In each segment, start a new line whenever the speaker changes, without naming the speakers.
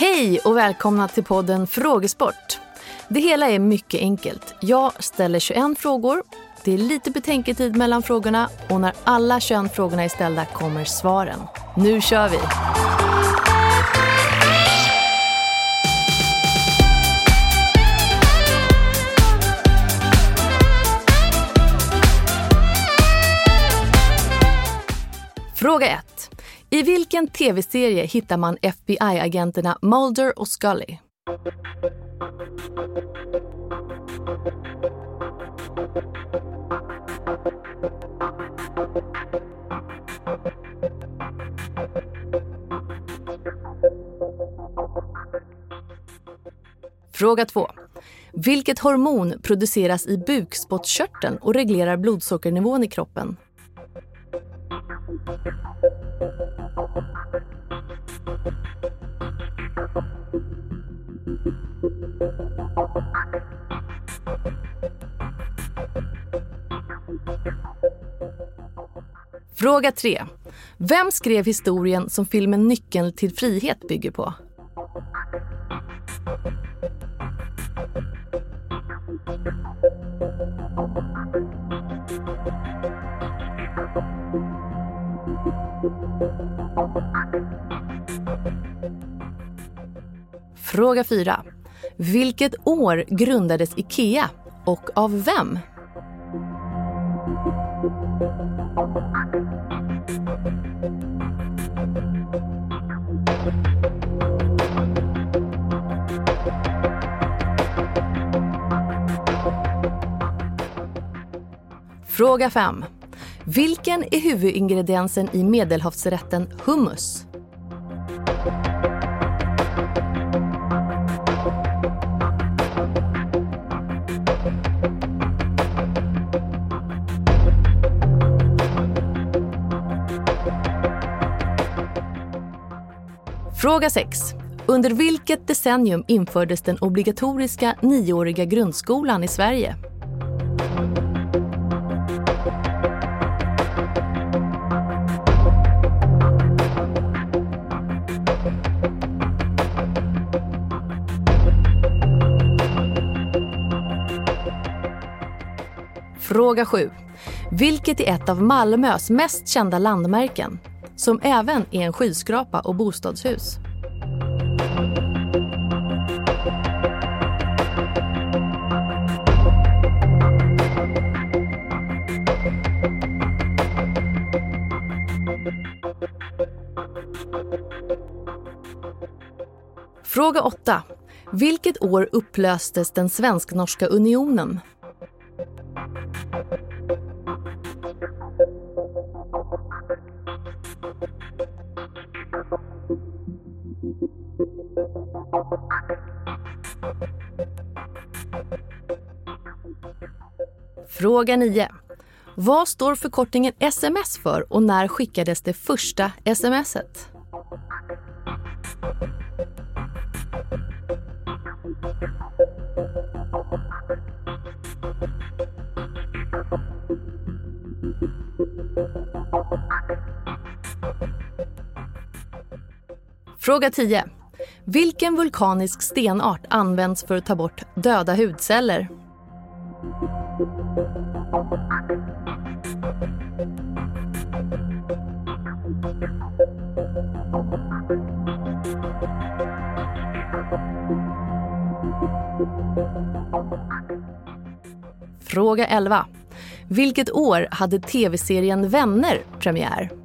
Hej och välkomna till podden Frågesport. Det hela är mycket enkelt. Jag ställer 21 frågor. Det är lite betänketid mellan frågorna och när alla 21 frågorna är ställda kommer svaren. Nu kör vi! I vilken tv-serie hittar man FBI-agenterna Mulder och Scully? Fråga 2. Vilket hormon produceras i bukspottkörteln och reglerar blodsockernivån i kroppen? Fråga 3. Vem skrev historien som filmen Nyckeln till frihet bygger på? Fråga 4. Vilket år grundades Ikea och av vem? Fråga 5. Vilken är huvudingrediensen i medelhavsrätten hummus? Fråga 6. Under vilket decennium infördes den obligatoriska nioåriga grundskolan i Sverige? Fråga 7. Vilket är ett av Malmös mest kända landmärken? Som även är en skyskrapa och bostadshus. Fråga 8. Vilket år upplöstes den svensk-norska unionen? Fråga 9. Vad står förkortningen sms för och när skickades det första smset? Fråga 10. Vilken vulkanisk stenart används för att ta bort döda hudceller? Fråga 11. Vilket år hade tv-serien Vänner premiär?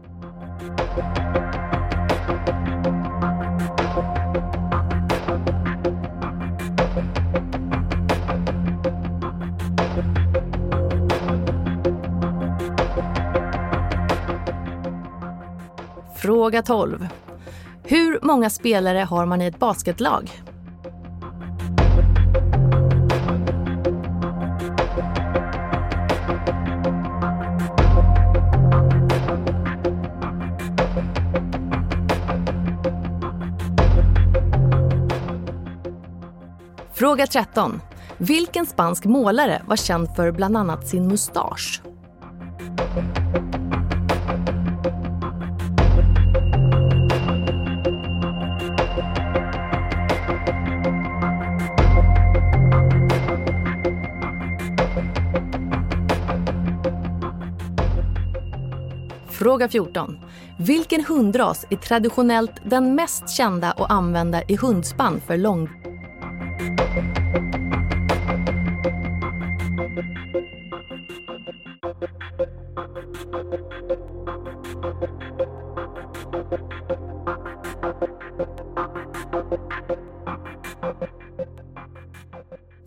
Fråga 12. Hur många spelare har man i ett basketlag? Fråga 13. Vilken spansk målare var känd för bland annat sin mustasch? Fråga 14. Vilken hundras är traditionellt den mest kända och använda i hundspann för lång...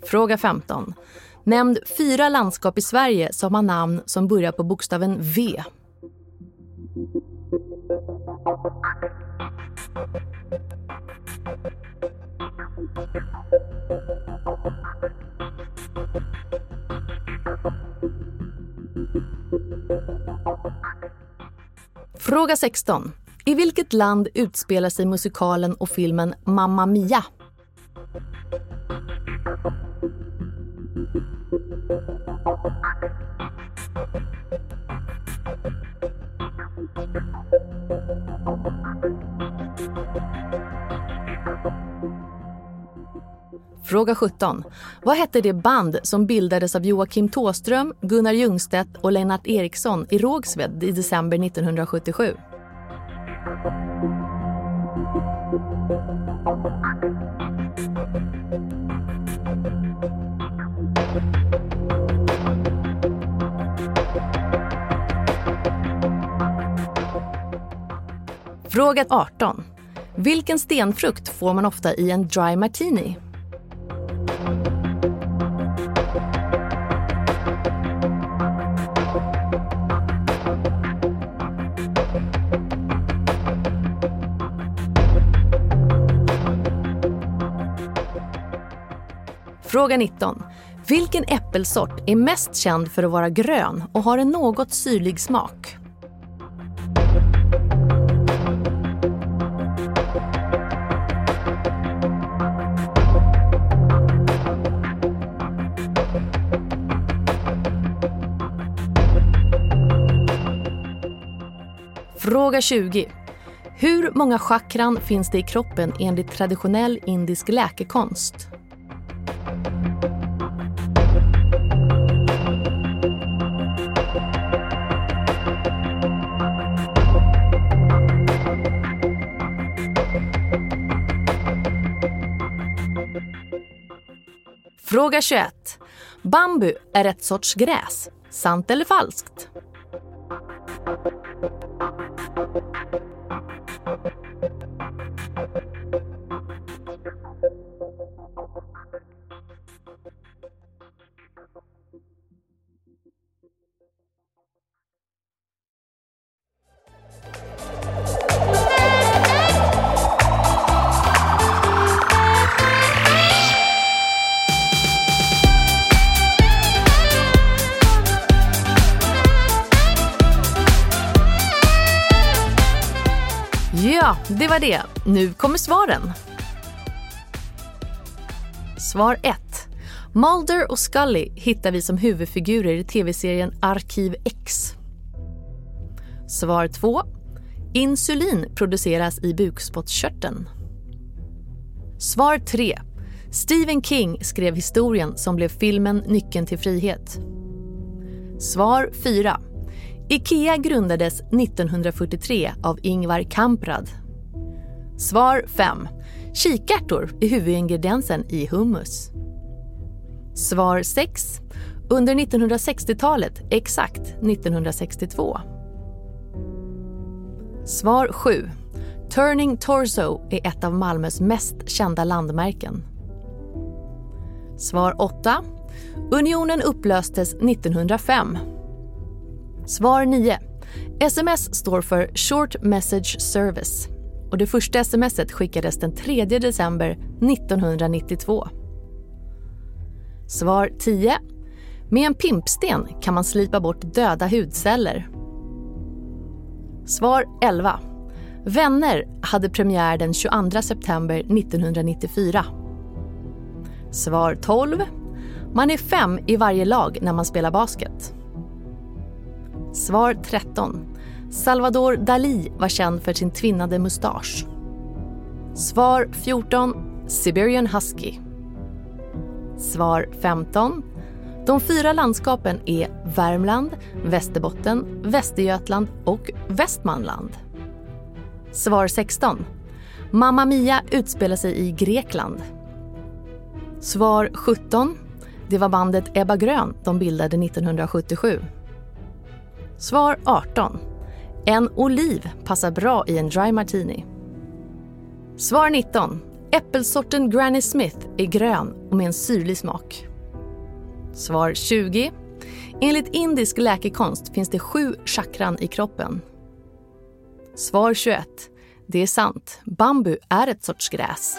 Fråga 15. Nämn fyra landskap i Sverige som har namn som börjar på bokstaven V. Fråga 16. I vilket land utspelar sig musikalen och filmen Mamma Mia? Fråga 17. Vad hette det band som bildades av Joakim Tåström, Gunnar Ljungstedt och Lennart Eriksson i Rågsved i december 1977? Fråga 18. Vilken stenfrukt får man ofta i en dry martini? Fråga 19. Vilken äppelsort är mest känd för att vara grön och har en något syrlig smak? Fråga 20. Hur många chakran finns det i kroppen enligt traditionell indisk läkekonst? Fråga 21. Bambu är ett sorts gräs. Sant eller falskt? Det var det. Nu kommer svaren. Svar 1. Mulder och Scully hittar vi som huvudfigurer i tv-serien Arkiv X. Svar 2. Insulin produceras i bukspottkörteln. Svar 3. Stephen King skrev historien som blev filmen Nyckeln till frihet. Svar 4. Ikea grundades 1943 av Ingvar Kamprad. Svar 5. Kikärtor är huvudingrediensen i hummus. Svar 6. Under 1960-talet, exakt 1962. Svar 7. Turning Torso är ett av Malmös mest kända landmärken. Svar 8. Unionen upplöstes 1905. Svar 9. Sms står för Short Message Service och det första smset skickades den 3 december 1992. Svar 10. Med en pimpsten kan man slipa bort döda hudceller. Svar 11. Vänner hade premiär den 22 september 1994. Svar 12. Man är fem i varje lag när man spelar basket. Svar 13. Salvador Dalí var känd för sin tvinnade mustasch. Svar 14. Siberian Husky. Svar 15. De fyra landskapen är Värmland, Västerbotten, Västergötland och Västmanland. Svar 16. Mamma Mia utspelar sig i Grekland. Svar 17. Det var bandet Ebba Grön de bildade 1977. Svar 18. En oliv passar bra i en dry martini. Svar 19. Äppelsorten Granny Smith är grön och med en syrlig smak. Svar 20. Enligt indisk läkekonst finns det sju chakran i kroppen. Svar 21. Det är sant. Bambu är ett sorts gräs.